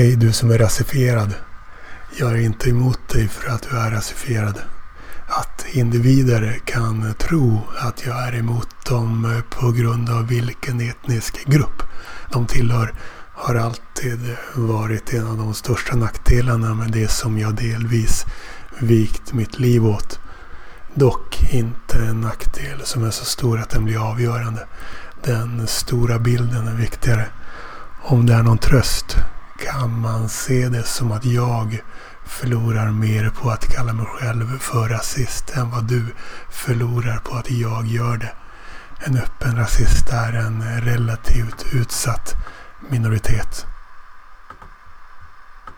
Hej du som är rasifierad. Jag är inte emot dig för att du är rasifierad. Att individer kan tro att jag är emot dem på grund av vilken etnisk grupp de tillhör har alltid varit en av de största nackdelarna med det som jag delvis vikt mitt liv åt. Dock inte en nackdel som är så stor att den blir avgörande. Den stora bilden är viktigare. Om det är någon tröst kan man se det som att jag förlorar mer på att kalla mig själv för rasist än vad du förlorar på att jag gör det. En öppen rasist är en relativt utsatt minoritet.